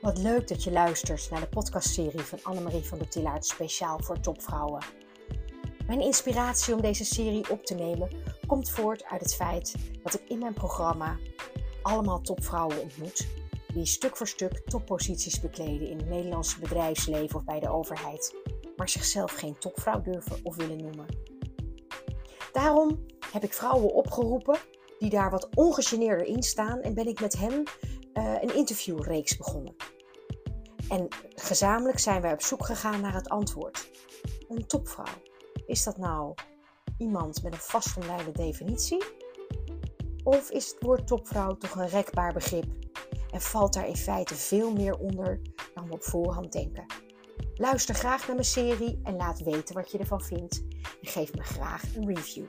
Wat leuk dat je luistert naar de podcastserie van Annemarie van der Tillaert speciaal voor topvrouwen. Mijn inspiratie om deze serie op te nemen komt voort uit het feit dat ik in mijn programma allemaal topvrouwen ontmoet die stuk voor stuk topposities bekleden in het Nederlandse bedrijfsleven of bij de overheid, maar zichzelf geen topvrouw durven of willen noemen. Daarom heb ik vrouwen opgeroepen die daar wat ongegeneerder in staan en ben ik met hen uh, een interviewreeks begonnen. En gezamenlijk zijn wij op zoek gegaan naar het antwoord. Een topvrouw. Is dat nou iemand met een vastomlijnde definitie? Of is het woord topvrouw toch een rekbaar begrip en valt daar in feite veel meer onder dan we op voorhand denken? Luister graag naar mijn serie en laat weten wat je ervan vindt. En geef me graag een review.